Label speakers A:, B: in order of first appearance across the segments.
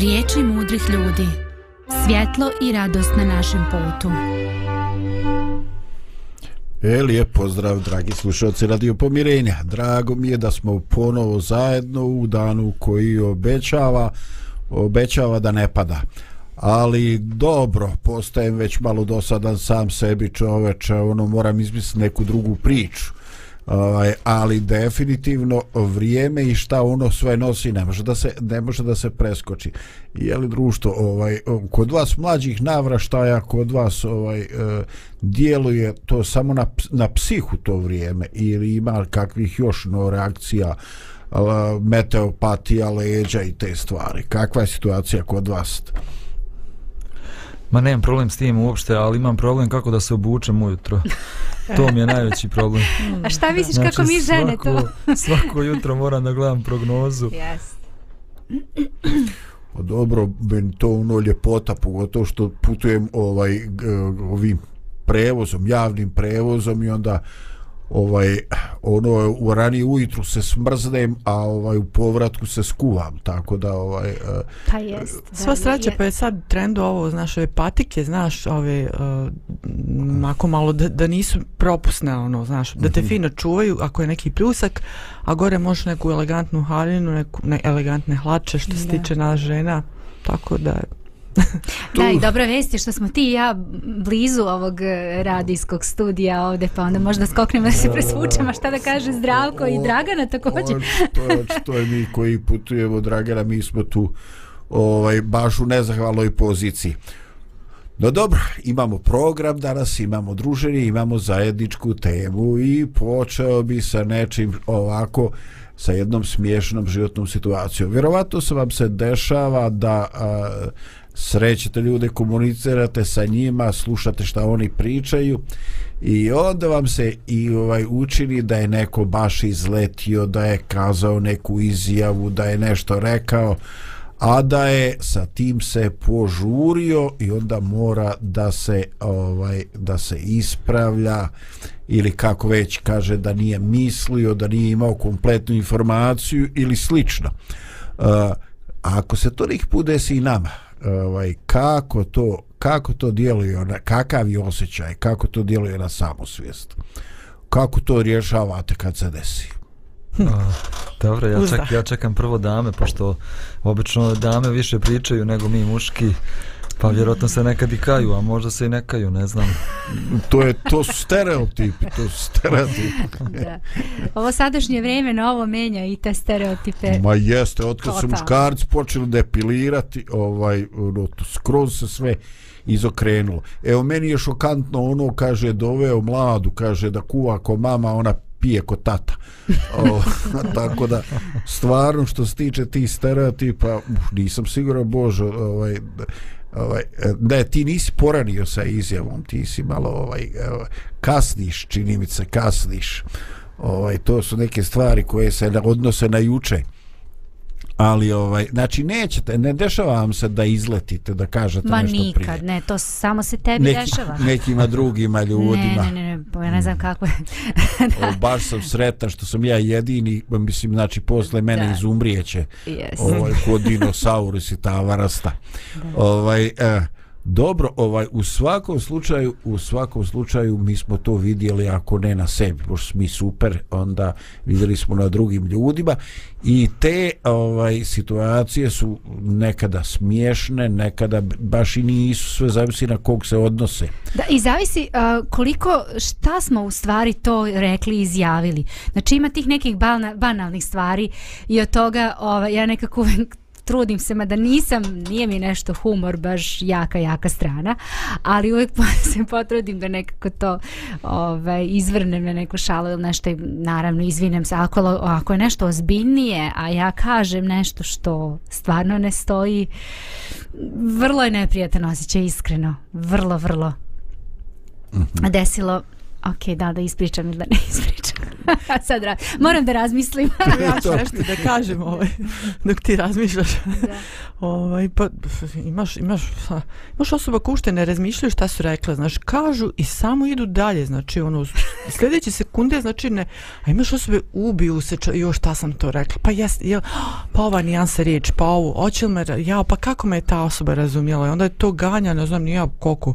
A: Riječi mudrih ljudi. Svjetlo i radost na našem putu.
B: E, lijep pozdrav, dragi slušalci Radio Pomirenja. Drago mi je da smo ponovo zajedno u danu koji obećava, obećava da ne pada. Ali dobro, postajem već malo dosadan sam sebi čoveče, ono moram izmisliti neku drugu priču ovaj, ali definitivno vrijeme i šta ono sve nosi ne može da se ne može da se preskoči. Je li društvo ovaj kod vas mlađih navraštaja kod vas ovaj e, djeluje to samo na na psihu to vrijeme ili ima kakvih još no reakcija meteopatija leđa i te stvari? Kakva je situacija kod vas?
C: Ma nemam problem s tim uopšte, ali imam problem kako da se obučem ujutro. To mi je najveći problem.
A: A šta misliš znači, kako mi žene svako, to?
C: svako jutro moram da gledam prognozu.
A: Yes.
B: Pa dobro, ben to ono ljepota, pogotovo što putujem ovaj, ovim prevozom, javnim prevozom i onda ovaj ono u rani ujutru se smrznem a ovaj u povratku se skuvam tako da ovaj uh,
A: pa jest
D: sva sreća pa je sad trend ovo znaš ove patike znaš ove uh, ako malo da, da nisu propusne ono znaš da te mhm. fino čuvaju ako je neki pljusak a gore možeš neku elegantnu haljinu neku ne, elegantne hlače što se tiče nas žena tako da
A: da, i dobra vest je što smo ti i ja blizu ovog e, radijskog studija ovde, pa onda možda skoknemo da se presvučemo, šta da kaže Zdravko i Dragana također.
B: je, to je mi koji putujemo, Dragana, mi smo tu ovaj, baš u nezahvalnoj poziciji. No dobro, imamo program danas, imamo druženje, imamo zajedničku temu i počeo bi sa nečim ovako sa jednom smiješnom životnom situacijom. Vjerovatno se vam se dešava da a, srećete ljude, komunicirate sa njima, slušate šta oni pričaju i onda vam se i ovaj učini da je neko baš izletio, da je kazao neku izjavu, da je nešto rekao, a da je sa tim se požurio i onda mora da se ovaj da se ispravlja ili kako već kaže da nije mislio, da nije imao kompletnu informaciju ili slično. Uh, ako se to nek put desi i nama, ovaj kako to kako to djeluje na kakav je osjećaj kako to djeluje na samosvijest? Kako to rješavate kad se desi?
C: A, dobro, ja, ček, ja čekam prvo dame, pošto obično dame više pričaju nego mi muški. Pa vjerojatno se nekad i kaju, a možda se i ne kaju, ne znam.
B: to je to su stereotipi, to su stereotipi.
A: da. Ovo sadašnje vrijeme na ovo menja i te stereotipe.
B: Ma jeste, od kad su muškarci počeli depilirati, ovaj, no, to skroz se sve izokrenulo. Evo, meni je šokantno ono, kaže, doveo mladu, kaže, da kuva ko mama, ona pije ko tata. O, tako da, stvarno, što se tiče tih stereotipa, uf, nisam siguran, Bože, ovaj, ovaj, da ti nisi poranio sa izjavom, ti si malo ovaj, kasniš, čini mi se, kasniš. Ovaj, to su neke stvari koje se odnose na juče ali ovaj znači nećete ne dešava vam se da izletite da kažete
A: Ma
B: nešto
A: nikad,
B: prije.
A: ne to samo se tebi Neki, dešava
B: nekima drugima ljudima
A: ne ne ne, ne ja ne znam kako je
B: o, baš sam sretan što sam ja jedini mislim znači posle mene da. izumrijeće
A: yes.
B: ovaj kod dinosaurus i ta varasta da. ovaj eh, Dobro, ovaj u svakom slučaju, u svakom slučaju mi smo to vidjeli ako ne na sebi, pošto mi super, onda vidjeli smo na drugim ljudima i te ovaj situacije su nekada smiješne, nekada baš i nisu, sve zavisi na kog se odnose.
A: Da, i zavisi uh, koliko, šta smo u stvari to rekli i izjavili. Znači ima tih nekih banalnih stvari i od toga ovaj, ja nekako trudim se, ma da nisam, nije mi nešto humor baš jaka, jaka strana, ali uvijek se potrudim da nekako to ovaj, izvrnem na neku šalu ili nešto, naravno izvinem se, ako, ako je nešto ozbiljnije, a ja kažem nešto što stvarno ne stoji, vrlo je neprijatan osjećaj, iskreno, vrlo, vrlo. Mm -hmm. Desilo Ok, da, da ispričam ili da ne ispričam. Sad ra moram da razmislim.
D: ja ću nešto da kažem ovaj, dok ti razmišljaš. Da. ovaj, pa, imaš, imaš, imaš osoba ko ušte ne razmišljaju šta su rekla, znaš, kažu i samo idu dalje, znači, ono, sljedeće sekunde, znači, ne, a imaš osobe, ubiju se, ča, jo, šta sam to rekla, pa jes, jel, pa ova nijansa riječ, pa ovo, oće me, ja, pa kako me je ta osoba razumjela, i onda je to ganja, ne znam, nija koliko,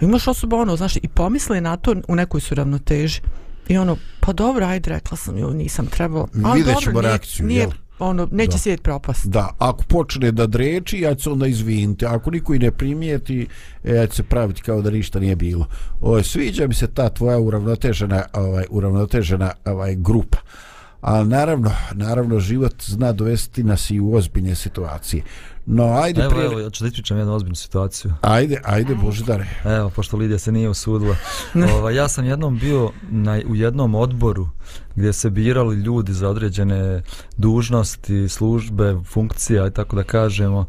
D: imaš osoba ono, znaš, i pomisli na to u nekoj su ravnoteži. I ono, pa dobro, ajde, rekla sam ju, nisam trebao.
B: Vidjet ćemo reakciju,
D: nije, jel? Ono, neće da. svijet propast.
B: Da, ako počne da dreči, ja ću se onda izviniti. Ako niko i ne primijeti, e, ja ću se praviti kao da ništa nije bilo. O, sviđa mi se ta tvoja uravnotežena, ovaj, uravnotežena ovaj, grupa. Ali naravno, naravno, život zna dovesti nas i u ozbiljne situacije. No, ajde
C: evo, prije... Evo, ja ću da ispričam jednu ozbiljnu situaciju.
B: Ajde, ajde, Božidare.
C: Evo, pošto Lidija se nije usudila. Ova, ja sam jednom bio na, u jednom odboru gdje se birali ljudi za određene dužnosti, službe, funkcija i tako da kažemo.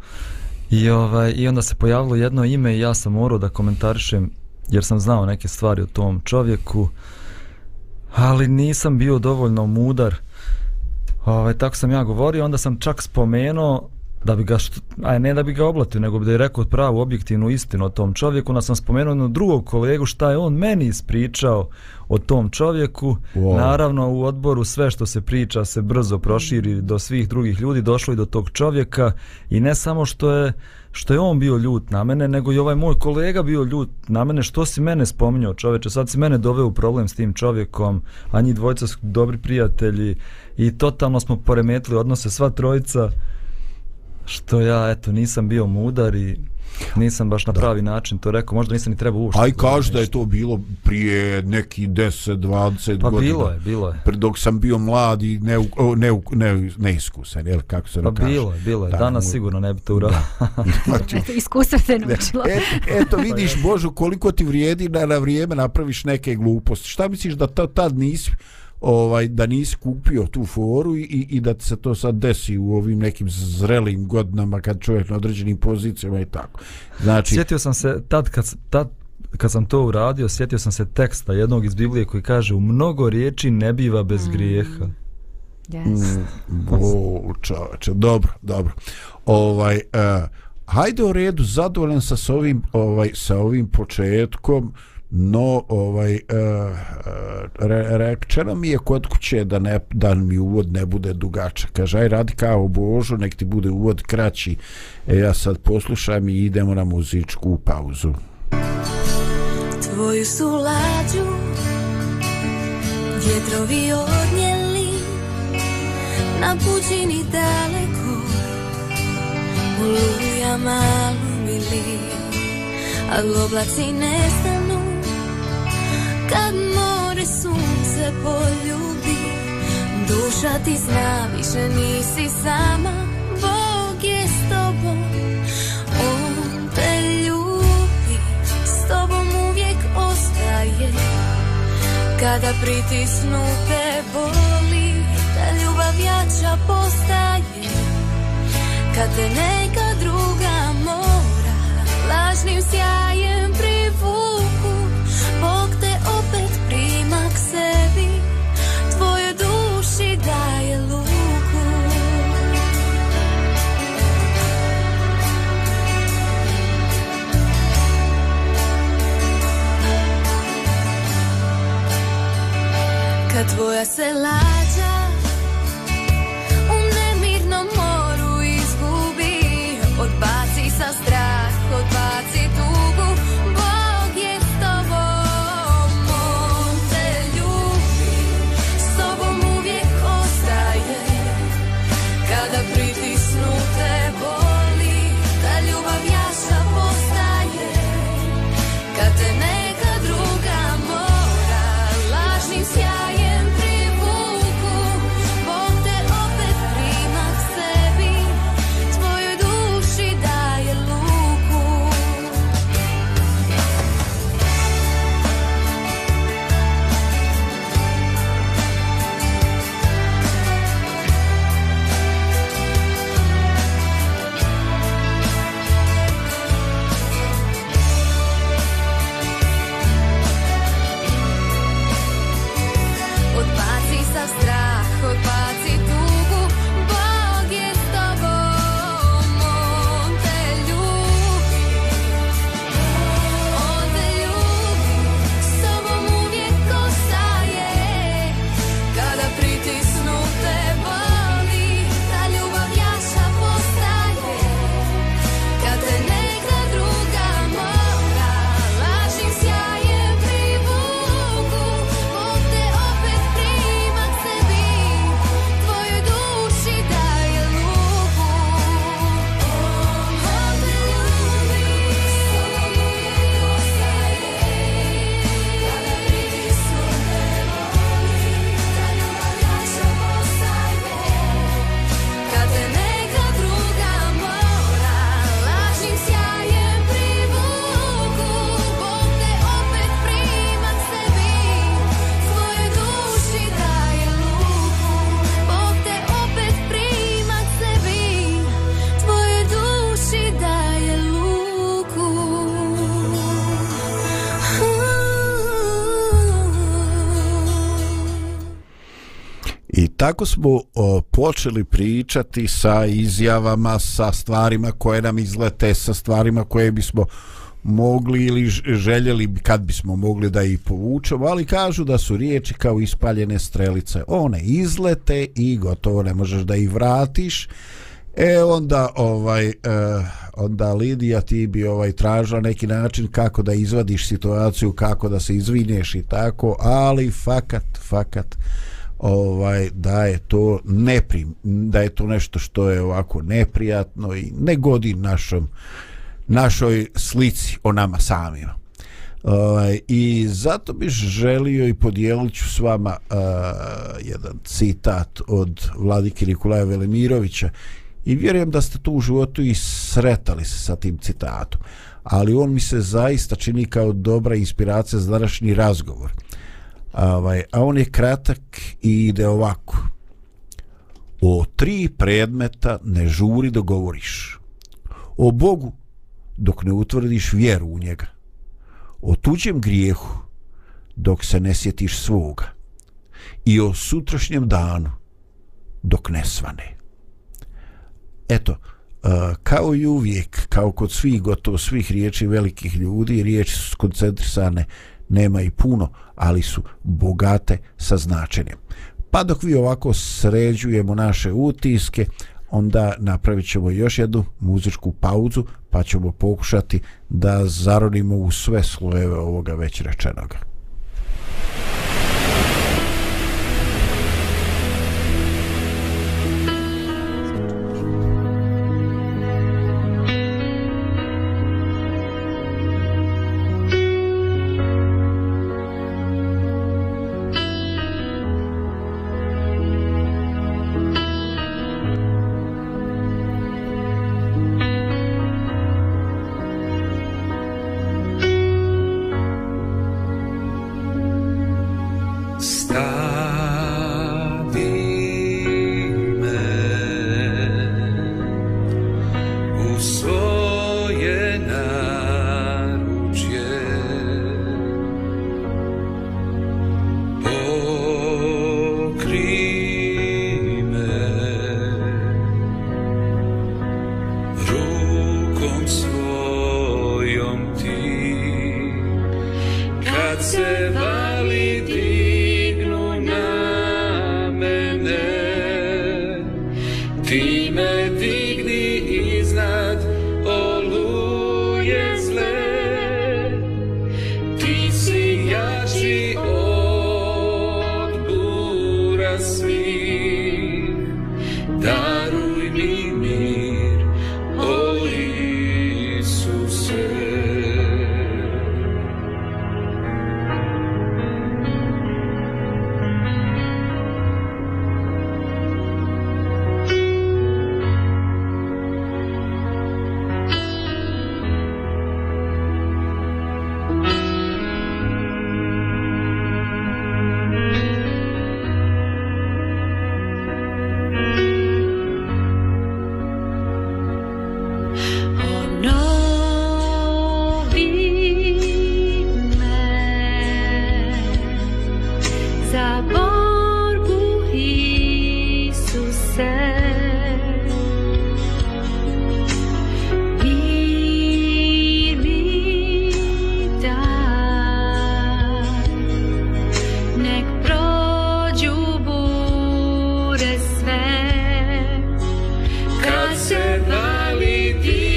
C: I, ovaj, I onda se pojavilo jedno ime i ja sam morao da komentarišem jer sam znao neke stvari o tom čovjeku ali nisam bio dovoljno mudar ovaj, tako sam ja govorio onda sam čak spomenuo da bi ga, što, aj ne da bi ga oblatio, nego bi da je rekao pravu objektivnu istinu o tom čovjeku, onda sam spomenuo jednog drugog kolegu šta je on meni ispričao o tom čovjeku. Wow. Naravno u odboru sve što se priča se brzo proširi do svih drugih ljudi, došlo i do tog čovjeka i ne samo što je što je on bio ljut na mene, nego i ovaj moj kolega bio ljut na mene, što si mene spominjao čoveče, sad si mene doveo u problem s tim čovjekom, a njih dvojca su dobri prijatelji i totalno smo poremetili odnose sva trojica, što ja eto nisam bio mudar i nisam baš na da. pravi način to rekao, možda nisam ni trebao uopšte.
B: Aj kaže da je to bilo prije neki 10 20
C: pa
B: godina.
C: Pa bilo je, bilo je.
B: Pre dok sam bio mlad i ne ne ne neiskusan, je kako se
C: pa kaže. Pa bilo je, bilo je. Da, Danas mu... sigurno ne bi to uradio.
A: Znači, eto iskustvo te naučilo.
B: Et, eto vidiš Božu koliko ti vrijedi da na vrijeme napraviš neke gluposti. Šta misliš da to tad nisi ovaj da nisi kupio tu foru i, i da se to sad desi u ovim nekim zrelim godinama kad čovjek na određenim pozicijama i tako. Znači
C: Sjetio sam se tad kad tad kad sam to uradio, sjetio sam se teksta jednog iz Biblije koji kaže u mnogo riječi ne biva bez mm. grijeha.
A: Yes.
B: Mm, o, čoveče, dobro, dobro. Ovaj, uh, hajde u redu, zadovoljan sa, sa ovim, ovaj, sa ovim početkom. Uh, no ovaj e, re, rečeno mi je kod kuće da ne da mi uvod ne bude dugačak. Kaže aj radi kao božo nek ti bude uvod kraći. E ja sad poslušam i idemo na muzičku pauzu.
E: Tvoju su lađu vjetrovi odnijeli na pućini daleko u lujama bili a oblaci nestanu Kad more sunce poljubi Duša ti zna više nisi sama Bog je s tobom On te ljubi S tobom uvijek ostaje. Kada pritisnu te boli Da ljubav jača postaje. Kad te neka druga mora Lažnim sjajem
B: tako smo o, počeli pričati sa izjavama, sa stvarima koje nam izlete, sa stvarima koje bismo mogli ili željeli kad bismo mogli da ih povučemo, ali kažu da su riječi kao ispaljene strelice. One izlete i gotovo ne možeš da ih vratiš. E onda ovaj eh, onda Lidija ti bi ovaj tražila neki način kako da izvadiš situaciju, kako da se izvinješ i tako, ali fakat fakat ovaj da je to neprim, da je to nešto što je ovako neprijatno i ne godi našom našoj slici o nama samima. Ovaj, I zato bih želio i podijelit ću s vama uh, jedan citat od Vladike Nikolaja Velimirovića i vjerujem da ste tu u životu i sretali se sa tim citatom ali on mi se zaista čini kao dobra inspiracija za današnji razgovor ovaj, a on je kratak i ide ovako. O tri predmeta ne žuri da govoriš. O Bogu dok ne utvrdiš vjeru u njega. O tuđem grijehu dok se ne sjetiš svoga. I o sutrašnjem danu dok ne svane. Eto kao i uvijek kao kod svih gotovo svih riječi velikih ljudi riječi su skoncentrisane nema i puno ali su bogate sa značenjem pa dok vi ovako sređujemo naše utiske onda napravit ćemo još jednu muzičku pauzu pa ćemo pokušati da zaronimo u sve slojeve ovoga već rečenoga. Baby.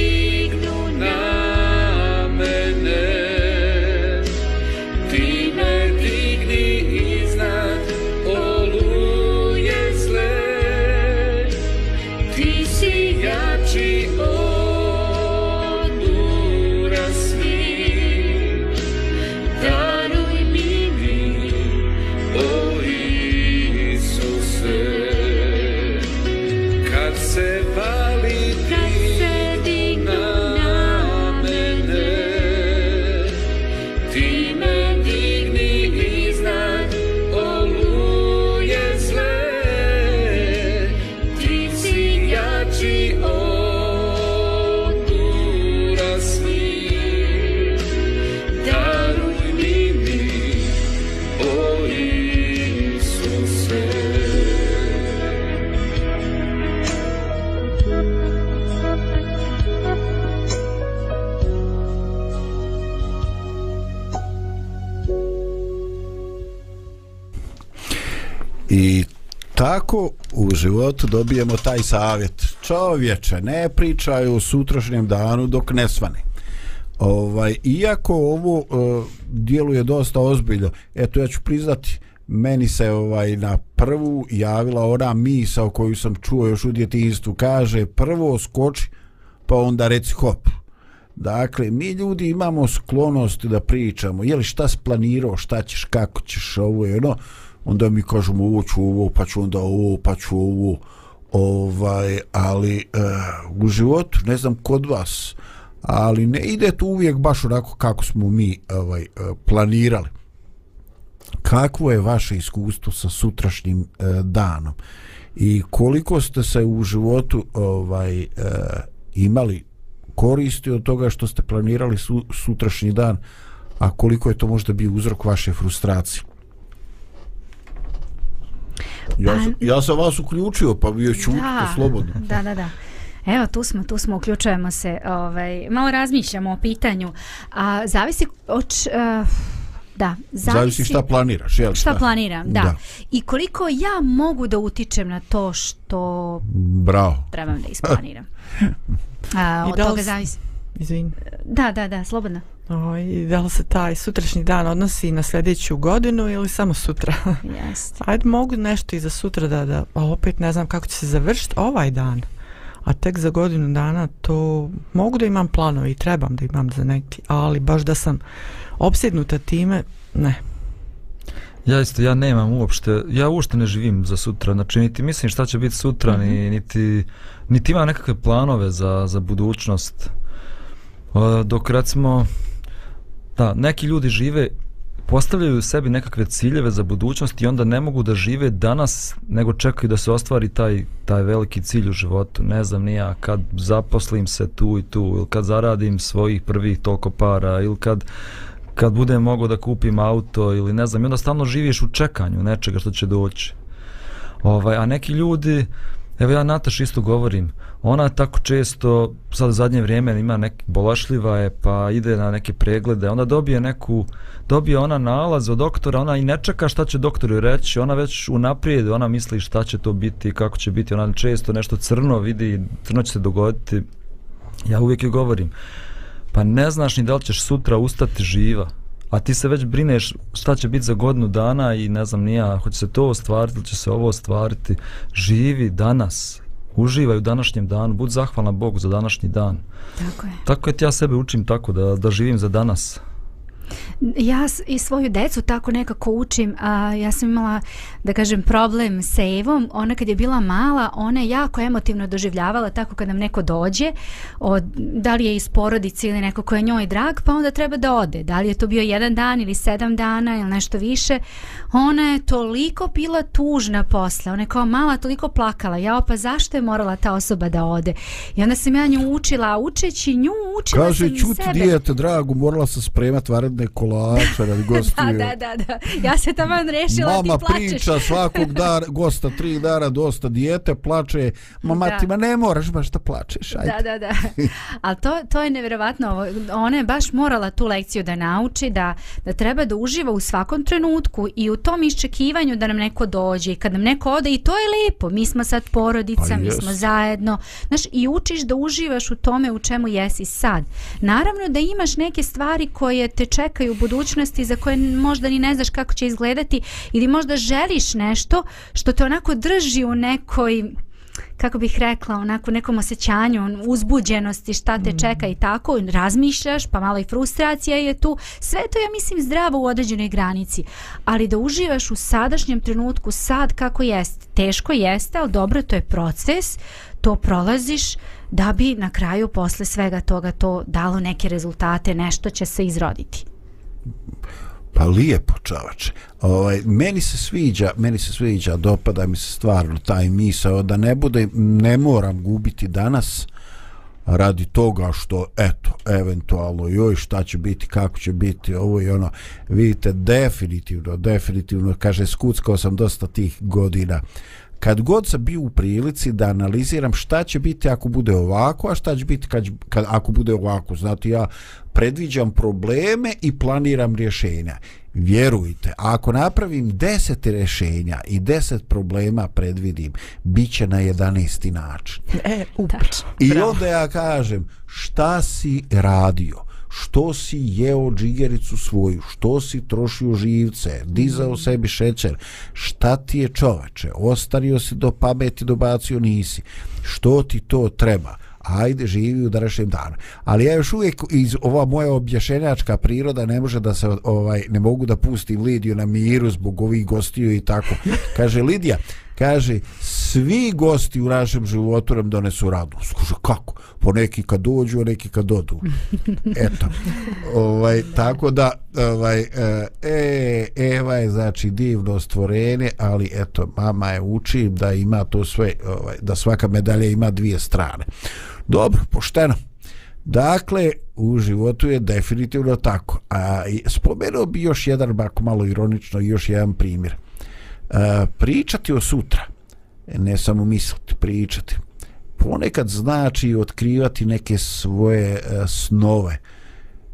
B: Životu dobijemo taj savjet. Čovječe ne pričaj o sutrašnjem danu dok ne svane. Ovaj iako ovo uh, djeluje dosta ozbiljno eto ja ću priznati meni se ovaj na prvu javila ona misao koju sam čuo još u djetinstvu. kaže prvo skoči pa onda reci hop. Dakle, mi ljudi imamo sklonost da pričamo, je li šta si planirao, šta ćeš, kako ćeš, ovo je ono, onda mi kažemo ovo ću ovo, pa ću onda ovo, pa ću ovo, ovaj, ali e, u životu, ne znam kod vas, ali ne ide to uvijek baš onako kako smo mi ovaj, eh, planirali. Kakvo je vaše iskustvo sa sutrašnjim e, danom i koliko ste se u životu ovaj e, imali koristi od toga što ste planirali su, sutrašnji dan, a koliko je to možda bio uzrok vaše frustracije? Ja,
A: Pa-
B: ja sam vas uključio, pa bio ćutite slobodno.
A: Da, da, da. Evo, tu smo, tu smo, uključujemo se, ovaj, malo razmišljamo o pitanju, a zavisi od, uh, da, zavisi,
B: Zavisi šta planiraš, jel?
A: šta planiram, da.
B: Da.
A: I koliko ja mogu da utičem na to što
B: Bravo.
A: trebam da isplaniram. A,
D: I
A: od
D: da
A: toga zavisi.
D: Izvini.
A: Da, da, da, slobodno.
D: Oj, da li se taj sutrašnji dan odnosi na sljedeću godinu ili samo sutra?
A: Jeste.
D: Ajde, mogu nešto i za sutra da, da, a opet ne znam kako će se završiti ovaj dan. A tek za godinu dana to mogu da imam planove i trebam da imam za neki, ali baš da sam opsjednuta time, ne.
C: Ja isto, ja nemam uopšte, ja uopšte ne živim za sutra, znači niti mislim šta će biti sutra, mm. -hmm. ni, niti, niti imam nekakve planove za, za budućnost. Uh, dok recimo, da, neki ljudi žive, postavljaju sebi nekakve ciljeve za budućnost i onda ne mogu da žive danas, nego čekaju da se ostvari taj, taj veliki cilj u životu. Ne znam, nija, kad zaposlim se tu i tu, ili kad zaradim svojih prvih toliko para, ili kad kad budem mogao da kupim auto ili ne znam, i onda stalno živiš u čekanju nečega što će doći. Ovaj, a neki ljudi, evo ja Nataš isto govorim, ona tako često, sad u zadnje vrijeme ima neki bolašljiva je, pa ide na neke preglede, onda dobije neku, dobije ona nalaz od doktora, ona i ne čeka šta će doktor joj reći, ona već unaprijed, ona misli šta će to biti, kako će biti, ona često nešto crno vidi, crno će se dogoditi. Ja uvijek joj govorim, pa ne znaš ni da li ćeš sutra ustati živa, a ti se već brineš šta će biti za godinu dana i ne znam nija, hoće se to ostvariti ili će se ovo ostvariti. Živi danas, uživaj u današnjem danu, bud zahvalna Bogu za današnji dan.
A: Tako je.
C: Tako je, ja sebe učim tako da, da živim za danas.
A: Ja s- i svoju decu tako nekako učim, a ja sam imala, da kažem, problem sa Evom, ona kad je bila mala, ona je jako emotivno doživljavala tako kad nam neko dođe, od, da li je iz porodice ili neko ko je njoj drag, pa onda treba da ode, da li je to bio jedan dan ili sedam dana ili nešto više, ona je toliko bila tužna posle, ona je kao mala toliko plakala, ja pa zašto je morala ta osoba da ode? I onda sam ja nju učila, učeći nju učila
B: Kaže,
A: sam i
B: čuti
A: sebe.
B: dijete, drago, morala sam spremat varedne kolače radi gostiju.
A: Da, da, da, da. Ja se tamo rešila,
B: Mama
A: ti plačeš.
B: priča svakog dana, gosta tri dana, dosta dijete, plače. Mama
A: Da.
B: ti, ma ne moraš baš da plačeš, ajde.
A: Da, da, da. Ali to, to je nevjerovatno. Ona je baš morala tu lekciju da nauči, da, da treba da uživa u svakom trenutku i u tom iščekivanju da nam neko dođe i kad nam neko ode i to je lepo. Mi smo sad porodica,
B: Pa
A: mi smo zajedno. Znaš, i učiš da uživaš u tome u čemu jesi sad. Naravno da imaš neke stvari koje te čekaju u budućnosti za koje možda ni ne znaš kako će izgledati ili možda želiš nešto što te onako drži u nekoj kako bih rekla, onako nekom osjećanju uzbuđenosti, šta te čeka i tako, razmišljaš, pa malo i frustracija je tu. Sve to ja mislim zdravo u određenoj granici, ali da uživaš u sadašnjem trenutku, sad kako jeste. Teško jeste, ali dobro, to je proces, to prolaziš da bi na kraju posle svega toga to dalo neke rezultate, nešto će se izroditi.
B: Pa lijepo čovače. Ovaj, meni se sviđa, meni se sviđa, dopada mi se stvarno taj misao da ne bude, ne moram gubiti danas radi toga što, eto, eventualno, joj, šta će biti, kako će biti, ovo i ono. Vidite, definitivno, definitivno, kaže, skuckao sam dosta tih godina kad god sam bio u prilici da analiziram šta će biti ako bude ovako, a šta će biti kad, kad, ako bude ovako. Znate, ja predviđam probleme i planiram rješenja. Vjerujte, ako napravim 10 rješenja i 10 problema predvidim, bit će na 11. način.
D: E, up.
B: I onda ja kažem, šta si radio? Što si jeo džigericu svoju? Što si trošio živce? Dizao sebi šećer? Šta ti je čoveče? Ostario si do pameti, dobacio nisi. Što ti to treba? ajde živi u današnjem danu. Ali ja još uvijek iz ova moja objašenjačka priroda ne može da se ovaj ne mogu da pustim Lidiju na miru zbog ovih gostiju i tako. Kaže Lidija, kaže svi gosti u našem životu nam donesu radost. Kaže kako? Po neki kad dođu, a neki kad odu. Eto. ovaj tako da ovaj e, e Eva je znači divno stvorenje, ali eto mama je uči da ima to sve ovaj da svaka medalja ima dvije strane. Dobro, pošteno. Dakle, u životu je definitivno tako. A spomenuo bi još jedan, ako malo ironično, još jedan primjer. A, pričati o sutra, ne samo misliti, pričati, ponekad znači otkrivati neke svoje e, snove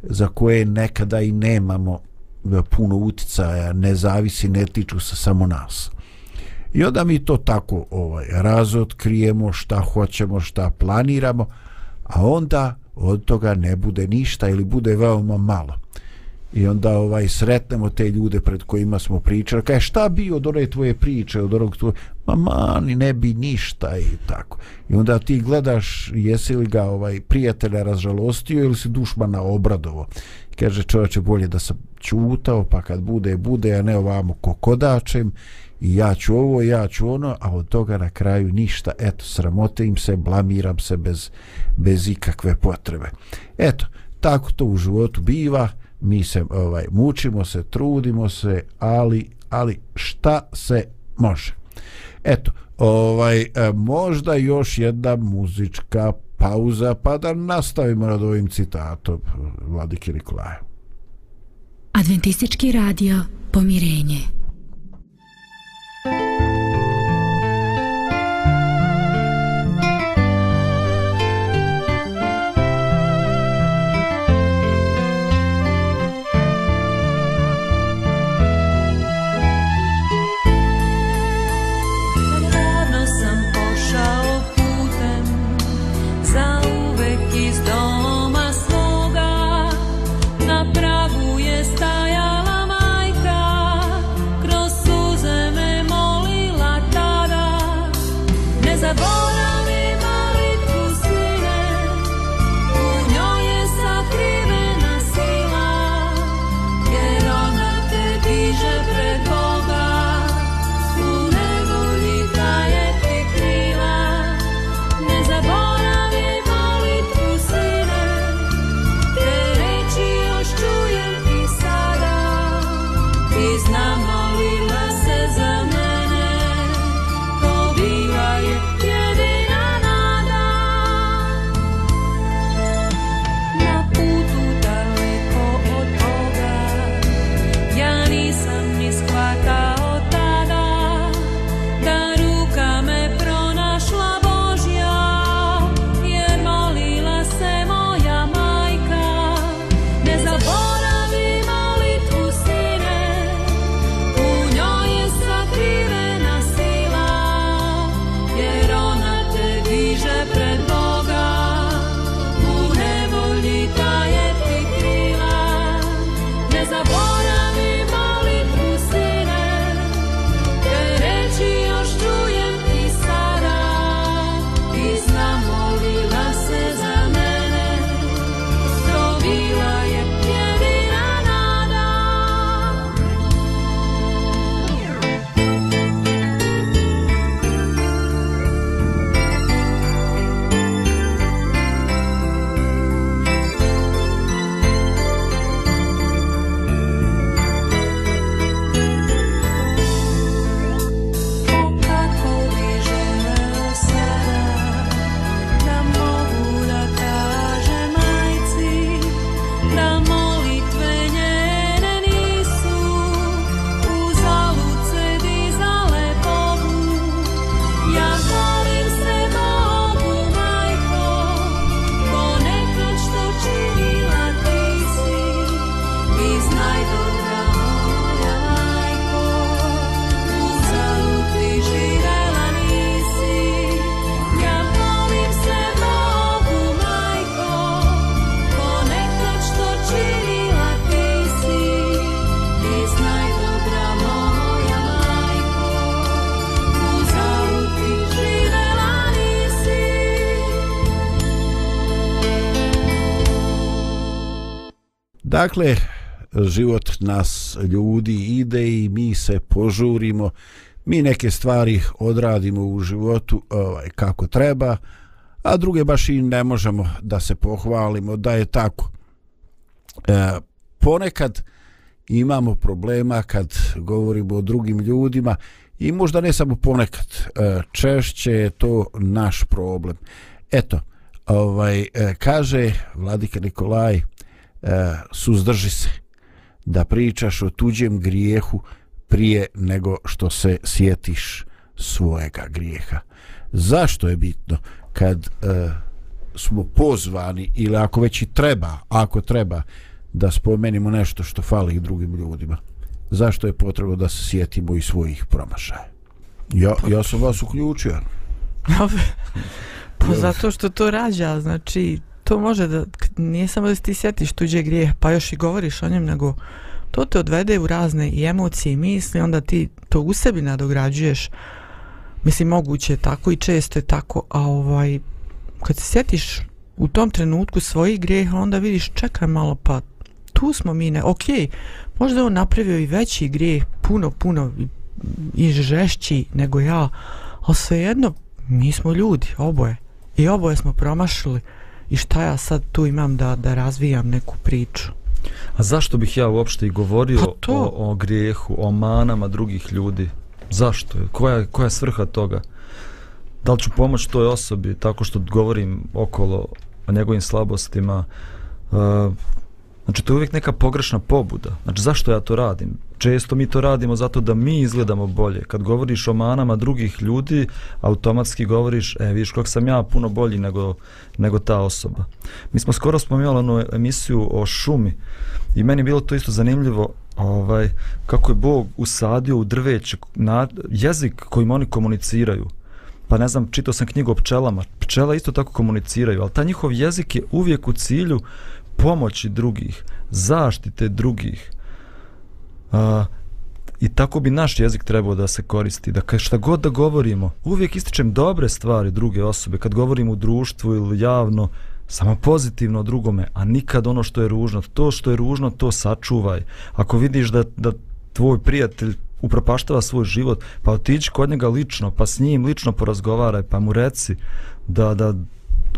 B: za koje nekada i nemamo e, puno uticaja, ne zavisi, ne tiču se samo nas. I onda mi to tako ovaj razotkrijemo šta hoćemo, šta planiramo, a onda od toga ne bude ništa ili bude veoma malo. I onda ovaj sretnemo te ljude pred kojima smo pričali, kaže šta bi od one tvoje priče, od onog tvoje, ma mani ne bi ništa i tako. I onda ti gledaš jesi li ga ovaj prijatelja razžalostio ili si dušmana obradovo. I kaže čovječe bolje da sam čutao pa kad bude, bude, a ne ovamo kokodačem i ja ću ovo, ja ću ono, a od toga na kraju ništa, eto, sramote im se, blamiram se bez, bez ikakve potrebe. Eto, tako to u životu biva, mi se ovaj mučimo se, trudimo se, ali, ali šta se može? Eto, ovaj, e, možda još jedna muzička pauza, pa da nastavimo nad ovim citatom Vladike Nikolaja.
A: Adventistički radio Pomirenje.
B: Dakle, život nas ljudi ide i mi se požurimo, mi neke stvari odradimo u životu ovaj, kako treba, a druge baš i ne možemo da se pohvalimo da je tako. E, ponekad imamo problema kad govorimo o drugim ljudima i možda ne samo ponekad, e, češće je to naš problem. Eto, ovaj, e, kaže Vladika Nikolaj, e, suzdrži se da pričaš o tuđem grijehu prije nego što se sjetiš svojega grijeha. Zašto je bitno kad e, smo pozvani ili ako već i treba, ako treba da spomenimo nešto što fali drugim ljudima? Zašto je potrebno da se sjetimo i svojih promašaja? Ja, ja sam vas uključio.
D: pa zato što to rađa, znači to može da, nije samo da ti sjetiš tuđe grije, pa još i govoriš o njem, nego to te odvede u razne i emocije i misli, onda ti to u sebi nadograđuješ. Mislim, moguće je tako i često je tako, a ovaj, kad se sjetiš u tom trenutku svojih grijeha, onda vidiš, čekaj malo, pa tu smo mi, ne, ok, možda on napravio i veći grijeh, puno, puno i žešći nego ja, ali svejedno, mi smo ljudi, oboje, i oboje smo promašili, i šta ja sad tu imam da, da razvijam neku priču.
C: A zašto bih ja uopšte i govorio
D: Pa to.
C: o, o grijehu, o manama drugih ljudi? Zašto? Koja, koja je svrha toga? Da li ću pomoći toj osobi tako što govorim okolo o njegovim slabostima? Uh, znači, to je uvijek neka pogrešna pobuda. Znači, zašto ja to radim? Često mi to radimo zato da mi izgledamo bolje. Kad govoriš o manama drugih ljudi, automatski govoriš, e, vidiš kako sam ja puno bolji nego, nego ta osoba. Mi smo skoro spomenuli onu emisiju o šumi i meni je bilo to isto zanimljivo ovaj, kako je Bog usadio u drveće na, jezik kojim oni komuniciraju. Pa ne znam, čitao sam knjigu o pčelama. Pčela isto tako komuniciraju, ali ta njihov jezik je uvijek u cilju pomoći drugih, zaštite drugih. A, I tako bi naš jezik trebao da se koristi, da šta god da govorimo, uvijek ističem dobre stvari druge osobe, kad govorim u društvu ili javno, samo pozitivno o drugome, a nikad ono što je ružno. To što je ružno, to sačuvaj. Ako vidiš da, da tvoj prijatelj upropaštava svoj život, pa otići kod njega lično, pa s njim lično porazgovaraj, pa mu reci da, da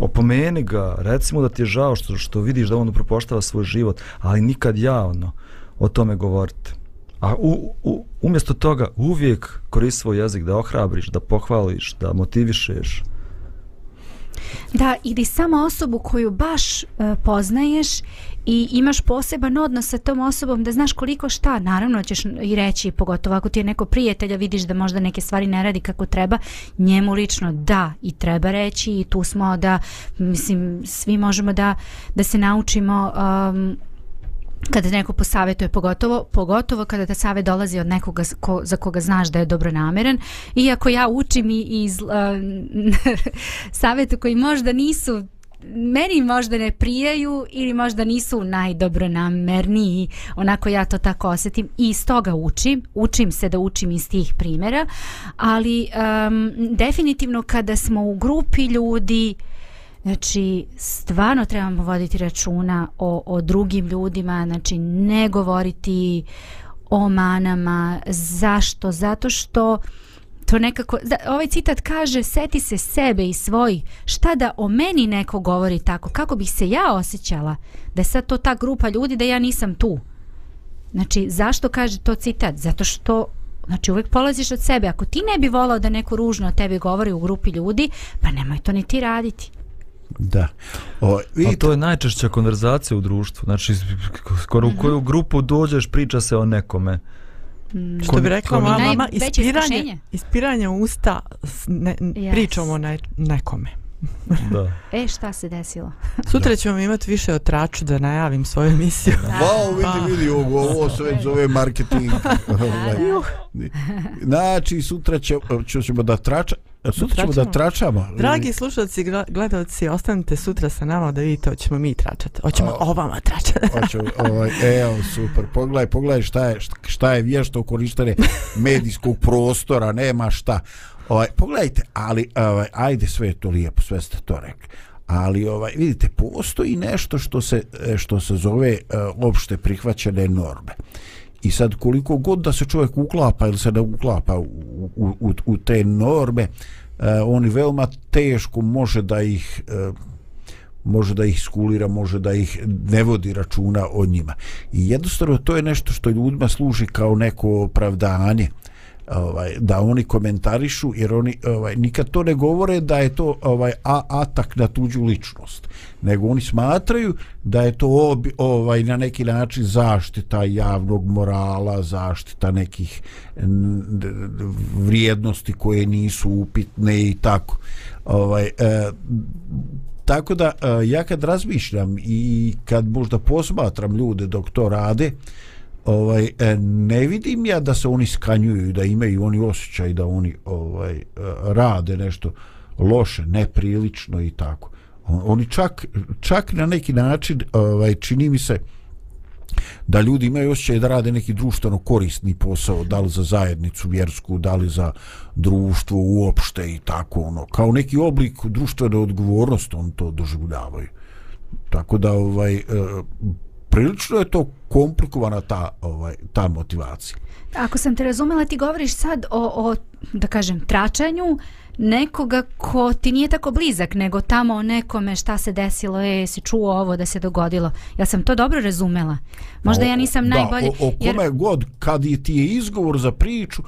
C: opomeni ga, reci mu da ti je žao što, što vidiš da on upropaštava svoj život, ali nikad javno o tome govorite. A u, u, umjesto toga uvijek koristi svoj jezik da ohrabriš, da pohvališ, da motivišeš.
A: Da, ili samo osobu koju baš e, poznaješ i imaš poseban odnos sa tom osobom da znaš koliko šta, naravno ćeš i reći, pogotovo ako ti je neko prijatelja, vidiš da možda neke stvari ne radi kako treba, njemu lično da i treba reći i tu smo da, mislim, svi možemo da, da se naučimo um, kada te neko posavetuje pogotovo pogotovo kada ta savet dolazi od nekoga ko, za koga znaš da je dobronameran iako ja učim i iz uh, saveta koji možda nisu meni možda ne prijaju ili možda nisu najdobronamerniji onako ja to tako osjetim. I iz toga učim učim se da učim iz tih primjera. Ali um, definitivno kada smo u grupi ljudi Znači, stvarno trebamo voditi računa o, o drugim ljudima, znači ne govoriti o manama. Zašto? Zato što to nekako, da, ovaj citat kaže seti se sebe i svoj, šta da o meni neko govori tako, kako bih se ja osjećala, da je sad to ta grupa ljudi da ja nisam tu. Znači, zašto kaže to citat? Zato što Znači uvijek polaziš od sebe. Ako ti ne bi volao da neko ružno o tebi govori u grupi ljudi, pa nemoj to ni ti raditi.
B: Da. O,
C: A
B: vidite,
C: to je najčešća konverzacija u društvu. Znači, skoro u koju grupu dođeš, priča se o nekome.
D: Što bi rekla moja mama, ispiranje, ispiranje usta s ne,
A: Yes.
D: pričamo ne, nekome.
C: Da.
A: E, šta se desilo?
D: Sutra ćemo imati više o traču da najavim svoju emisiju.
B: Wow, vidi, vidi, ovo, ovo se već zove marketing. Ovaj, znači, sutra će, ću- ćemo da trača, sutra ćemo da
D: tračamo. Dragi slušalci, gledalci, ostanite sutra sa nama da vidite, hoćemo mi tračati. Hoćemo
B: A-
D: o vama tračati.
B: Hoću, ovaj, evo, super. Pogledaj, pogledaj šta je, šta- šta je vješto korištenje medijskog prostora, nema šta. Ovaj, pogledajte, ali ovaj, ajde sve je to lijepo, sve ste to rekli. ali ovaj vidite postoji nešto što se e, što se zove uh, opšte prihvaćene norme i sad koliko god da se čovjek uklapa ili se ne uklapa u, u, u, u te norme uh, oni veoma teško može da ih uh, može da ih skulira, može da ih ne vodi računa o njima. I jednostavno to je nešto što ljudima služi kao neko opravdanje ovaj da oni komentarišu jer oni ovaj nikad to ne govore da je to ovaj a, atak na tuđu ličnost nego oni smatraju da je to obi, ovaj na neki način zaštita javnog morala zaštita nekih vrijednosti koje nisu upitne i tako. Ovaj e, tako da e, ja kad razmišljam i kad možda posmatram ljude dok to rade ovaj e, ne vidim ja da se oni skanjuju da imaju oni osjećaj da oni ovaj e, rade nešto loše neprilično i tako oni čak čak na neki način ovaj čini mi se da ljudi imaju osjećaj da rade neki društveno korisni posao, da li za zajednicu vjersku, da li za društvo uopšte i tako ono, kao neki oblik društvene odgovornosti on to doživljavaju. Tako da ovaj e, prilično je to komplikovana ta ovaj ta motivacija.
A: Ako sam te razumela, ti govoriš sad o, o da kažem, tračanju nekoga ko ti nije tako blizak, nego tamo o nekome šta se desilo, je, si čuo ovo da se dogodilo. Ja sam to dobro razumela. Možda
B: O-
A: ja nisam
B: da,
A: najbolje...
B: O, o kome god, kad je ti je izgovor za priču,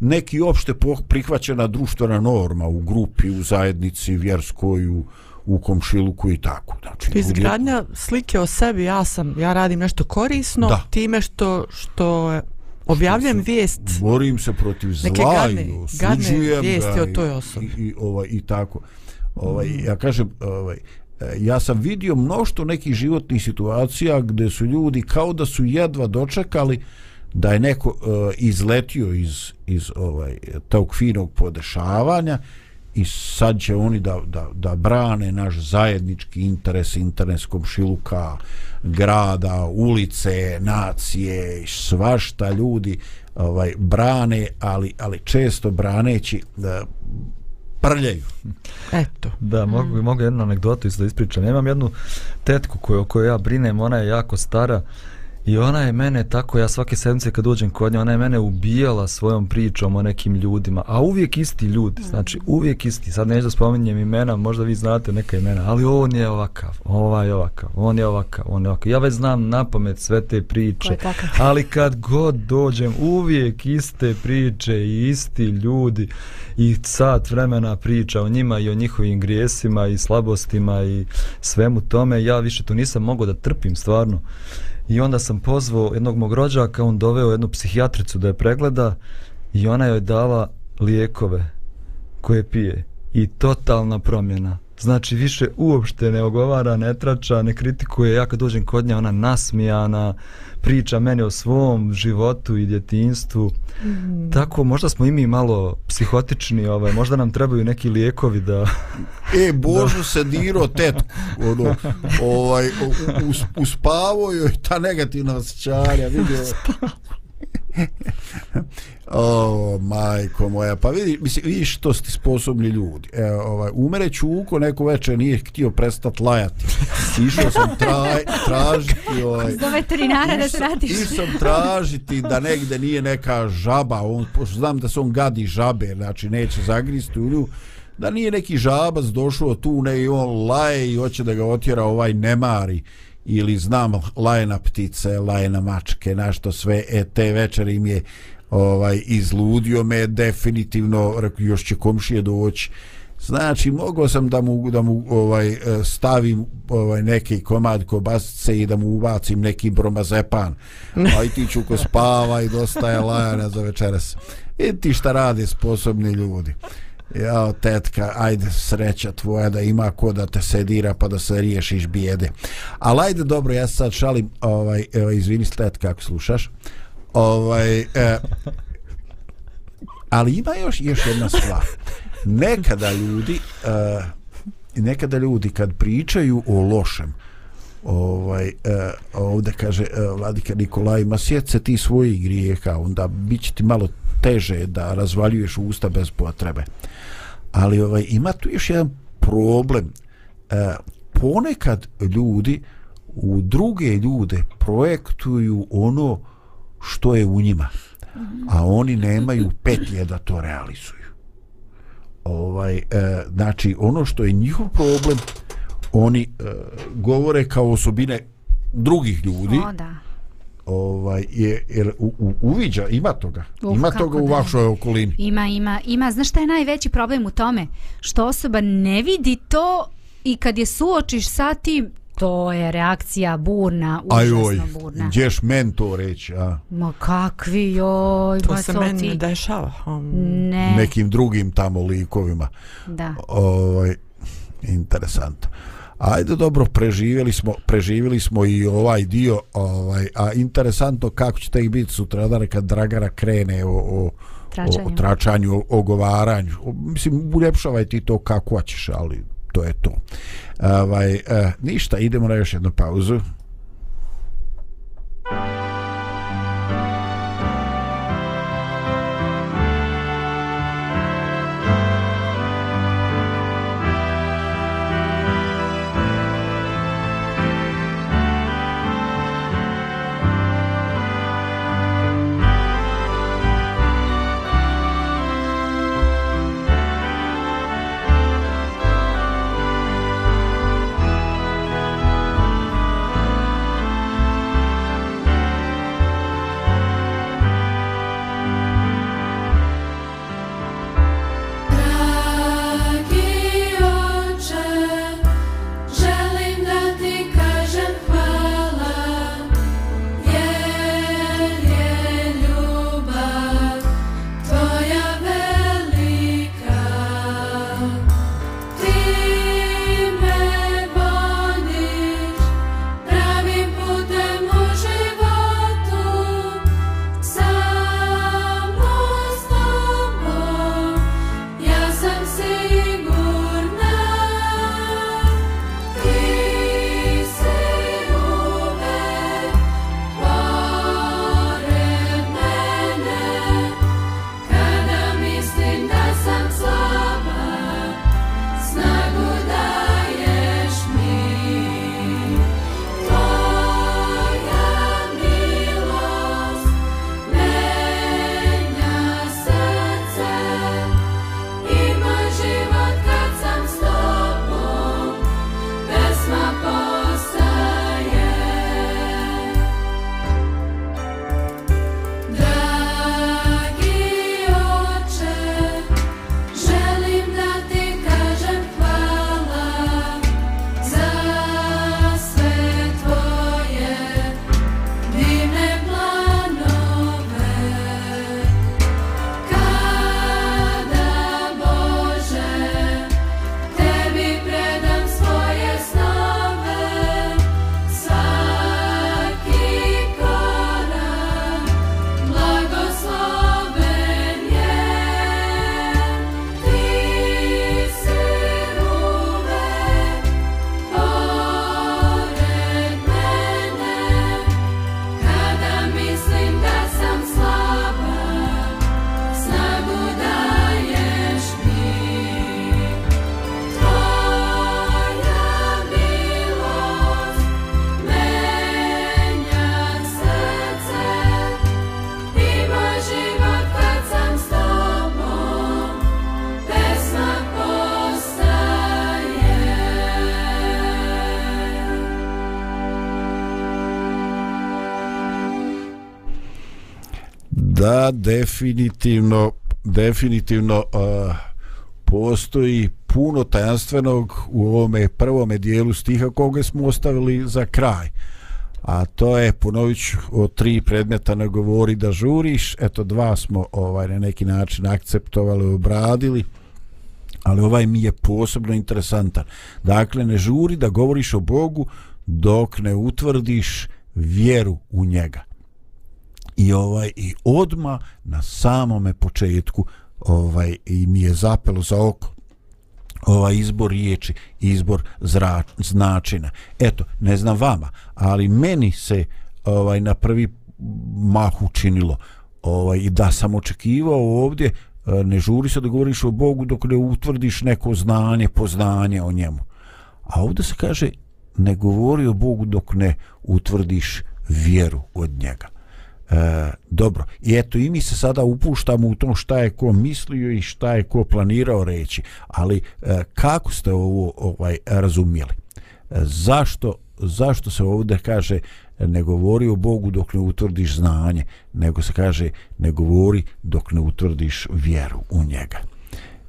B: neki opšte prihvaćena društvena norma u grupi, u zajednici, vjerskoj, u, u komšiluku i tako. Znači,
D: To je
B: ljudi-
D: izgradnja slike o sebi, ja sam, ja radim nešto korisno,
B: Da.
D: time što, što objavljujem vijest,
B: borim se protiv
D: Neke
B: zla
D: gadne-
B: i osuđujem
D: vijesti
B: ga
D: o toj osobi.
B: i, i, ovaj, i tako ovaj, ja kažem ovaj, e, ja sam vidio mnošto nekih životnih situacija gdje su ljudi kao da su jedva dočekali da je neko uh, izletio iz, iz ovaj tog finog podešavanja i sad će oni da, da, da brane naš zajednički interes, interes komšiluka, grada, ulice, nacije, svašta ljudi ovaj brane, ali, ali često braneći da prljaju.
D: eto.
C: Da, mogu, mm. mogu jednu anegdotu isto da ispričam. Ja imam jednu tetku koju, o kojoj ja brinem, ona je jako stara i ona je mene tako, ja svake sedmice kad uđem kod nje, ona je mene ubijala svojom pričom o nekim ljudima, a uvijek isti ljudi, znači uvijek isti, sad neću da spominjem imena, možda vi znate neka imena, ali on je ovakav, ovaj je ovakav, on je ovakav, on je ovakav, ja već znam na pamet sve te priče, ali kad god dođem uvijek iste priče i isti ljudi i sat vremena priča o njima i o njihovim grijesima i slabostima i svemu tome. Ja više to nisam mogao da trpim stvarno i onda sam pozvao jednog mog rođaka on doveo jednu psihijatricu da je pregleda i ona joj dala lijekove koje pije. I totalna promjena. Znači više uopšte ne ogovara, ne trača, ne kritikuje. Ja kad dođem kod nje ona nasmijana priča meni o svom životu i djetinstvu mm. tako možda smo i mi malo psihotični ovaj, možda nam trebaju neki lijekovi da
B: E, Božo se diro tetku, ono, ovaj, us, uspavo joj ta negativna osjećanja, vidio. o, majko moja, pa vidi, mislim, vidiš što ste sposobni ljudi. E, ovaj, umere Čuko, neko večer nije htio prestat lajati. Išao sam traj, tražiti, ovaj,
A: Do veterinara da se radiš.
B: Išao sam tražiti da negde nije neka žaba, on, pošto znam da se on gadi žabe, znači neće zagristi u nju, da nije neki žabac došao tu ne i on laje i hoće da ga otjera ovaj nemari ili znam lajna ptice, lajna mačke, našto sve, e te večer im je ovaj izludio me definitivno rekao još će komšije doći Znači, mogao sam da mu, da mu ovaj, e, stavim ovaj, neki komad kobasice i da mu ubacim neki bromazepan. A i ti čuko spava i dosta je lajana za večeras. I ti šta rade sposobni ljudi. Jao, tetka, ajde sreća tvoja da ima ko da te sedira pa da se riješiš bijede. Ali ajde, dobro, ja sad šalim, ovaj, evo, izvini tetka ako slušaš. Ovaj, e, ali ima još, još jedna stvar. Nekada ljudi, e, nekada ljudi kad pričaju o lošem, ovaj e, uh, ovde kaže uh, vladika Nikolaj ma sjece ti svojih grijeha onda bit će ti malo teže da razvaljuješ usta bez potrebe ali ovaj ima tu još jedan problem e, ponekad ljudi u druge ljude projektuju ono što je u njima a oni nemaju petlje da to realizuju ovaj e, znači ono što je njihov problem oni e, govore kao osobine drugih ljudi
A: O, da.
B: ovaj je jer u, u, uviđa ima toga
A: Uf,
B: ima toga u
A: da.
B: vašoj okolini
A: Ima, ima, ima. Znaš šta je najveći problem u tome? Što osoba ne vidi to i kad je suočiš sa tim, to je reakcija burna, užasno
B: ajoj
A: burna.
B: gdješ men to reći a
A: Ma kakvi, joj,
D: To
A: ma
D: se
A: to
D: meni
A: ti.
D: ne dešava. Um,
A: Ne,
B: nekim drugim tamo likovima
A: da.
B: ovaj interesantno Ajde dobro, preživjeli smo, preživjeli smo i ovaj dio, ovaj, a interesantno kako će tek biti sutra da kad Dragara krene o, o, o,
A: Tračanju.
B: o tračanju, o, ogovaranju. O, mislim, uljepšavaj ti to kako hoćeš, ali to je to. Ovaj, eh, ništa, idemo na još jednu pauzu.
F: Dragi Da,
B: definitivno, definitivno uh, postoji puno tajanstvenog u ovome prvome dijelu stiha koga smo ostavili za kraj. A to je, ponovit ću, tri predmeta ne govori da žuriš, eto dva smo ovaj na neki način akceptovali, obradili, ali ovaj mi je posebno interesantan. Dakle, ne žuri da govoriš o Bogu dok ne utvrdiš vjeru u njega i ovaj i odma na samome početku ovaj i mi je zapelo za oko. Ovaj izbor riječi izbor zra, značina. Eto ne znam vama ali meni se ovaj na prvi mah učinilo. Ovaj i da sam očekivao ovdje eh, ne žuri se da govoriš o Bogu dok ne utvrdiš neko znanje poznanje o njemu. A ovdje se kaže ne govori o Bogu dok ne utvrdiš vjeru od njega. E, dobro, i eto i mi se sada upuštamo u to šta je ko mislio i šta je ko planirao reći, ali e, kako ste ovo ovaj razumjeli? E, zašto, zašto se ovdje kaže ne govori o Bogu dok ne utvrdiš znanje, nego se kaže ne govori dok ne utvrdiš vjeru u njega.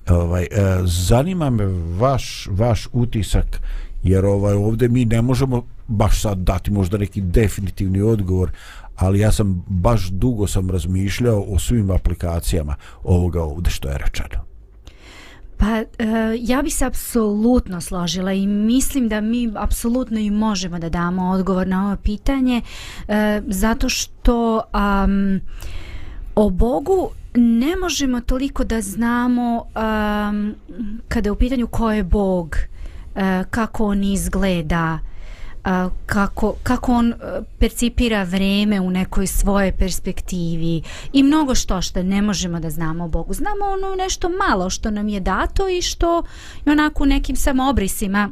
B: Ovaj, e, zanima me vaš, vaš utisak jer ovaj ovdje mi ne možemo baš sad dati možda neki definitivni odgovor, ali ja sam baš dugo sam razmišljao o svim aplikacijama ovoga ovdje što je rečeno.
A: Pa e, ja bih se apsolutno složila i mislim da mi apsolutno i možemo da damo odgovor na ovo pitanje e, zato što um, o Bogu ne možemo toliko da znamo um, kada je u pitanju ko je Bog, e, kako on izgleda, a, kako, kako on e, percipira vreme u nekoj svoje perspektivi i mnogo što što ne možemo da znamo o Bogu. Znamo ono nešto malo što nam je dato i što je onako u nekim samobrisima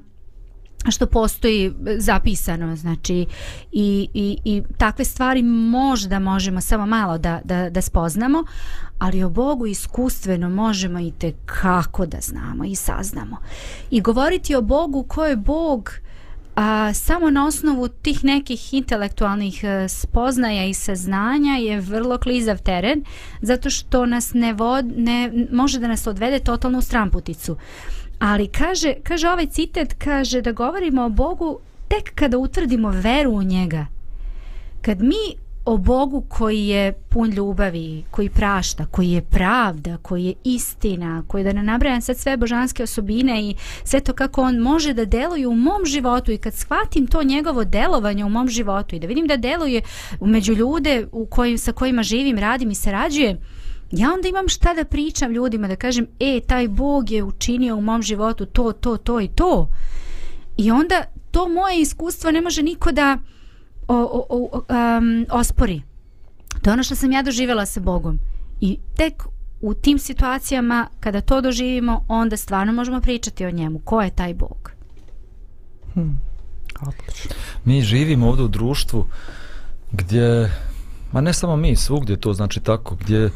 A: što postoji zapisano znači i, i, i takve stvari možda možemo samo malo da, da, da spoznamo ali o Bogu iskustveno možemo i te kako da znamo i saznamo i govoriti o Bogu ko je Bog a, samo na osnovu tih nekih intelektualnih e, spoznaja i saznanja je vrlo klizav teren zato što nas ne, vod, ne može da nas odvede totalno u stramputicu. Ali kaže, kaže ovaj citat kaže da govorimo o Bogu tek kada utvrdimo veru u njega. Kad mi o Bogu koji je pun ljubavi, koji prašta, koji je pravda, koji je istina, koji da ne nabrajam sad sve božanske osobine i sve to kako on može da deluje u mom životu i kad shvatim to njegovo delovanje u mom životu i da vidim da deluje među ljude u kojim, sa kojima živim, radim i sarađujem, ja onda imam šta da pričam ljudima, da kažem, e, taj Bog je učinio u mom životu to, to, to i to. I onda to moje iskustvo ne može niko da o, o, o, um, ospori. To je ono što sam ja doživjela sa Bogom. I tek u tim situacijama, kada to doživimo, onda stvarno možemo pričati o njemu. Ko je taj Bog?
D: Hmm. Odlično.
C: Mi živimo ovdje u društvu gdje, ma ne samo mi, svugdje to znači tako, gdje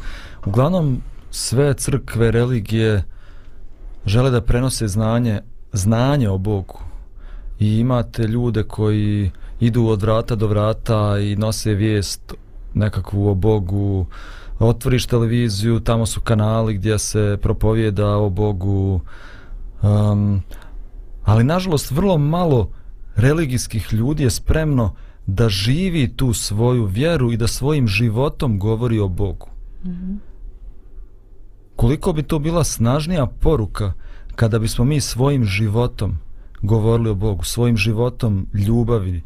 C: uglavnom sve crkve, religije žele da prenose znanje, znanje o Bogu. I imate ljude koji idu od vrata do vrata i nose vijest nekakvu o Bogu, otvoriš televiziju, tamo su kanali gdje se propovijeda o Bogu, um, ali nažalost vrlo malo religijskih ljudi je spremno da živi tu svoju vjeru i da svojim životom govori o Bogu. Mm -hmm. Koliko bi to bila snažnija poruka kada bismo mi svojim životom govorili o Bogu, svojim životom ljubavi,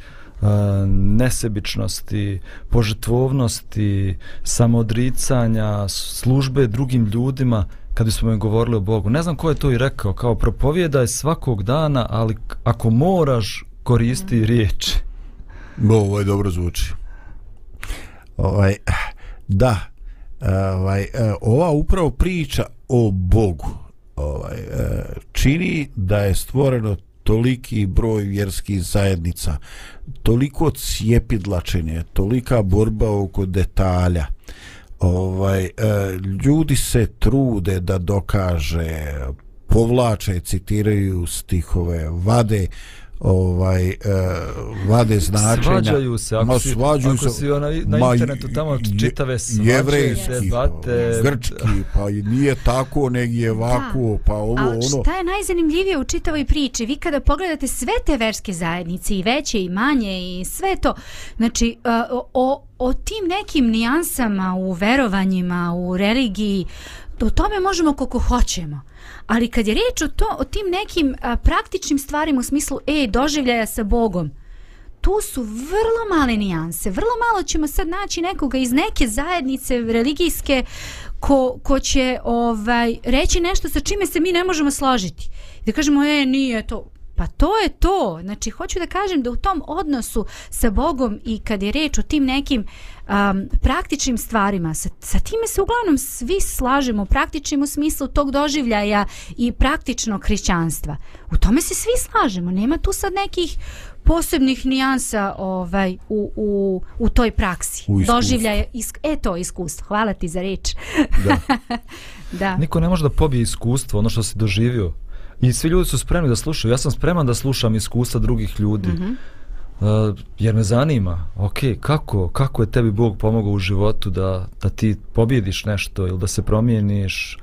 C: nesebičnosti, požetvovnosti, samodricanja, službe drugim ljudima, kad bismo im govorili o Bogu. Ne znam ko je to i rekao, kao propovijeda je svakog dana, ali ako moraš, koristi riječ.
B: Ovo je dobro zvuči. Ovaj, da, ovaj, ova upravo priča o Bogu ovaj, čini da je stvoreno toliki broj vjerskih zajednica, toliko cijepidlačenje, tolika borba oko detalja, ovaj, e, ljudi se trude da dokaže, povlače, citiraju stihove, vade, ovaj uh, vade značenja.
C: Svađaju se ako,
B: ma,
C: si,
B: svađaju
C: ako
B: se,
C: si ona, na
B: ma,
C: internetu tamo čitave svađe
B: jevrejski,
C: debate
B: grčki pa i nije tako nego je ovako
A: da.
B: pa ovo
A: Ali
B: ono.
A: šta je najzanimljivije u čitavoj priči? Vi kada pogledate sve te verske zajednice i veće i manje i sve to znači uh, o, o tim nekim nijansama u verovanjima u religiji o tome možemo koliko hoćemo Ali kad je reč o, to, o tim nekim a, praktičnim stvarima u smislu e, doživljaja sa Bogom, tu su vrlo male nijanse. Vrlo malo ćemo sad naći nekoga iz neke zajednice religijske ko, ko će ovaj reći nešto sa čime se mi ne možemo složiti. Da kažemo, e, nije to. Pa to je to. Znači, hoću da kažem da u tom odnosu sa Bogom i kad je reč o tim nekim um, praktičnim stvarima, sa, sa time se uglavnom svi slažemo, praktičnim u smislu tog doživljaja i praktičnog hrišćanstva. U tome se svi slažemo. Nema tu sad nekih posebnih nijansa ovaj u, u, u toj praksi.
B: U.
A: Doživljaja, isk, e to iskustvo. Hvala ti za reč.
B: Da.
A: da.
C: Niko ne može da pobije iskustvo, ono što si doživio. I svi ljudi su spremni da slušaju. Ja sam spreman da slušam iskustva drugih ljudi. Mm -hmm uh, jer me zanima, ok, kako, kako je tebi Bog pomogao u životu da, da ti pobjediš nešto ili da se promijeniš.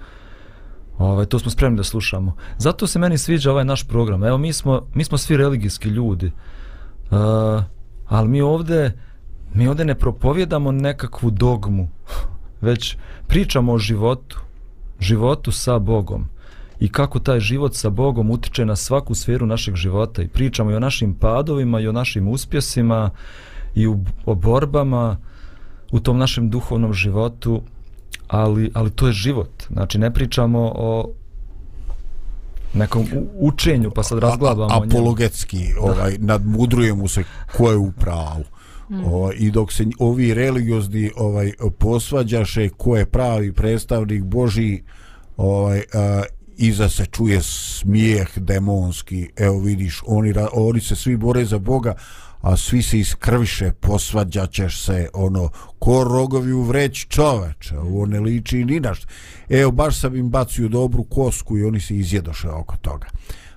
C: Ovaj, to smo spremni da slušamo. Zato se meni sviđa ovaj naš program. Evo, mi smo, mi smo svi religijski ljudi. Uh, ali mi ovde, mi ovde ne propovjedamo nekakvu dogmu, već pričamo o životu. Životu sa Bogom i kako taj život sa Bogom utiče na svaku sferu našeg života. I pričamo i o našim padovima i o našim uspjesima i u, o borbama u tom našem duhovnom životu ali, ali to je život. Znači ne pričamo o nekom učenju pa sad razglabamo
B: A,
C: o
B: apologetski, ovaj, nadmudruje mu se ko je u pravu. Ovaj, I dok se ovi religiozni ovaj posvađaše ko je pravi predstavnik Boži, ovaj a, iza se čuje smijeh demonski. Evo vidiš, oni oni se svi bore za Boga, a svi se iskrviše, posvađaćeš se, ono, ko rogovi u vreć čoveče, ovo ne liči ni na što. Evo, baš sam im bacio dobru kosku i oni se izjedoše oko toga.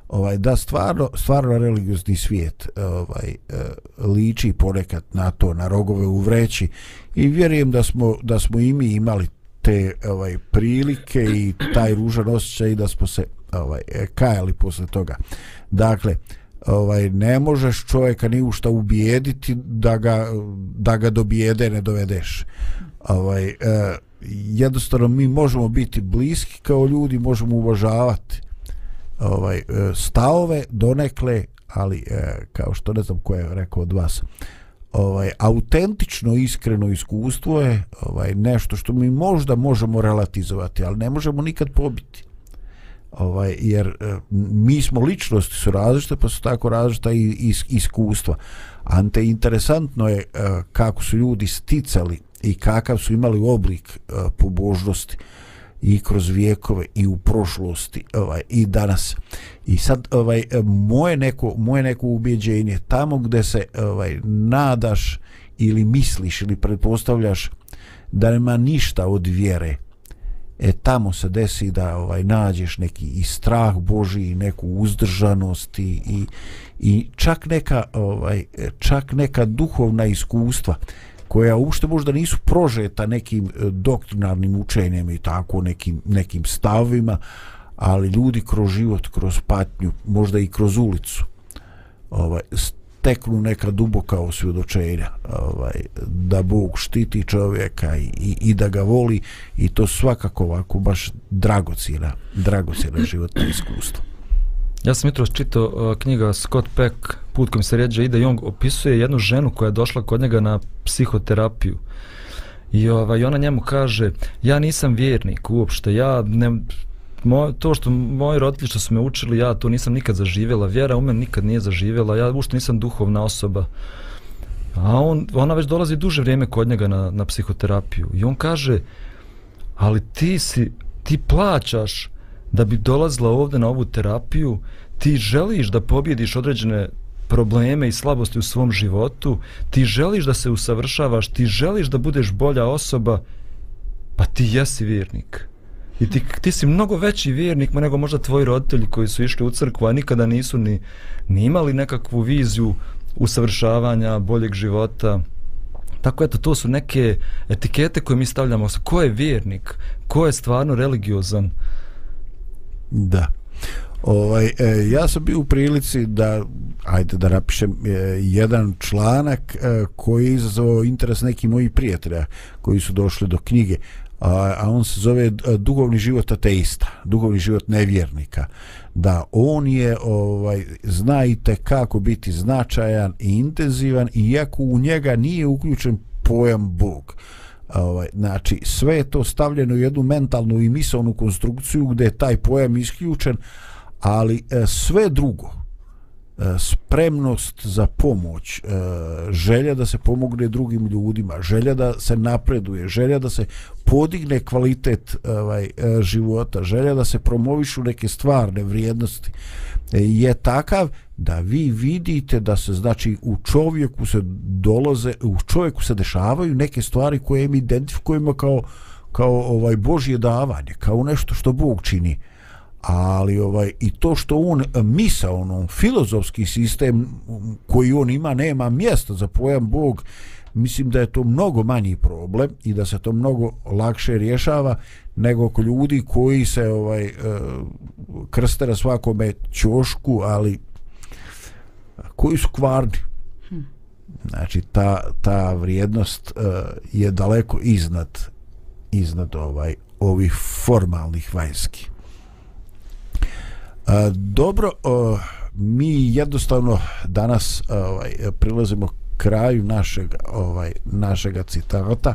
B: Ovaj, da stvarno, stvarno religiozni svijet ovaj, e, liči ponekad na to, na rogove u vreći i vjerujem da smo, da smo i mi imali te ovaj prilike i taj ružan osjećaj da smo se ovaj e, kajali posle toga. Dakle, ovaj ne možeš čovjeka ni u šta ubijediti da ga da ga do bijede ne dovedeš. Ovaj eh, jednostavno mi možemo biti bliski kao ljudi, možemo uvažavati ovaj e, stavove donekle, ali eh, kao što ne znam ko je rekao od vas, ovaj autentično iskreno iskustvo je ovaj nešto što mi možda možemo relativizovati, ali ne možemo nikad pobiti. Ovaj jer eh, mi smo ličnosti su različite, pa su tako različita i is, iskustva. Ante interesantno je eh, kako su ljudi sticali i kakav su imali oblik eh, pobožnosti. pobožnosti i kroz vijekove i u prošlosti ovaj i danas. I sad ovaj moje neko moje neko ubeđenje tamo gdje se ovaj nadaš ili misliš ili pretpostavljaš da nema ništa od vjere e tamo se desi da ovaj nađeš neki i strah Boži i neku uzdržanost i, i, i čak neka ovaj čak neka duhovna iskustva koja uopšte možda nisu prožeta nekim e, doktrinarnim učenjem i tako nekim, nekim stavima, ali ljudi kroz život, kroz patnju, možda i kroz ulicu, ovaj, steknu neka duboka osvjedočenja ovaj, da Bog štiti čovjeka i, i, i da ga voli i to svakako ovako baš dragocjena, dragocjena životna iskustva.
C: Ja sam jutros čitao uh, knjiga Scott Peck, Put kojim se ređe ide i on opisuje jednu ženu koja je došla kod njega na psihoterapiju. I ovaj, ona njemu kaže, ja nisam vjernik uopšte, ja ne, moj, to što moji roditelji što su me učili, ja to nisam nikad zaživjela, vjera u mene nikad nije zaživjela, ja uopšte nisam duhovna osoba. A on, ona već dolazi duže vrijeme kod njega na, na psihoterapiju i on kaže, ali ti si, ti plaćaš da bi dolazila ovdje na ovu terapiju, ti želiš da pobjediš određene probleme i slabosti u svom životu, ti želiš da se usavršavaš, ti želiš da budeš bolja osoba, pa ti jesi vjernik. I ti, ti si mnogo veći vjernik nego možda tvoji roditelji koji su išli u crkvu, a nikada nisu ni, ni imali nekakvu viziju usavršavanja, boljeg života. Tako eto, to su neke etikete koje mi stavljamo. Ko je vjernik? Ko je stvarno religiozan?
B: Da. Ovaj, e, ja sam bio u prilici da, ajde da napišem e, jedan članak e, koji je izazvao interes nekih mojih prijatelja koji su došli do knjige, a, a on se zove e, dugovni život ateista, dugovni život nevjernika. Da on je, ovaj, znajte kako biti značajan i intenzivan, iako u njega nije uključen pojam Bog ovaj znači sve je to stavljeno u jednu mentalnu i misalnu konstrukciju gdje je taj pojam isključen ali e, sve drugo E, spremnost za pomoć, e, želja da se pomogne drugim ljudima, želja da se napreduje, želja da se podigne kvalitet ovaj, e, života, želja da se promovišu neke stvarne vrijednosti je takav da vi vidite da se znači u čovjeku se dolaze, u čovjeku se dešavaju neke stvari koje mi identifikujemo kao kao ovaj božje davanje, kao nešto što Bog čini ali ovaj i to što on misa ono filozofski sistem koji on ima nema mjesta za pojam Bog mislim da je to mnogo manji problem i da se to mnogo lakše rješava nego kod ljudi koji se ovaj e, krste na svakome ćošku ali koji su kvarni. Znači ta, ta vrijednost uh, je daleko iznad iznad ovaj ovih formalnih vanjskih A, dobro, o, mi jednostavno danas ovaj prilazimo kraju našeg ovaj našeg citata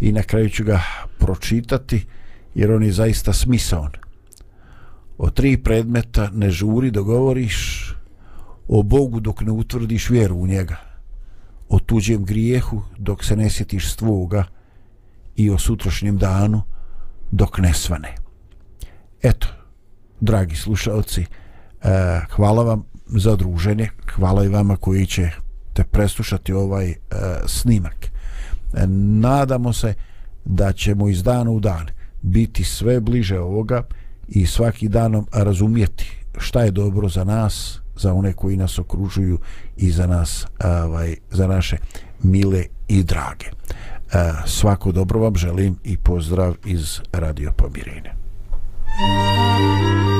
B: i na kraju ću ga pročitati jer on je zaista smisaon. O tri predmeta ne žuri dogovoriš o Bogu dok ne utvrdiš vjeru u njega. O tuđem grijehu dok se ne sjetiš svoga i o sutrašnjem danu dok ne svane. Eto, dragi slušalci, e, hvala vam za druženje, hvala i vama koji će te preslušati ovaj e, snimak. E, nadamo se da ćemo iz dana u dan biti sve bliže ovoga i svaki danom razumjeti šta je dobro za nas, za one koji nas okružuju i za nas, ovaj, za naše mile i drage. Svako dobro vam želim i pozdrav iz Radio Pomirine. Thank you.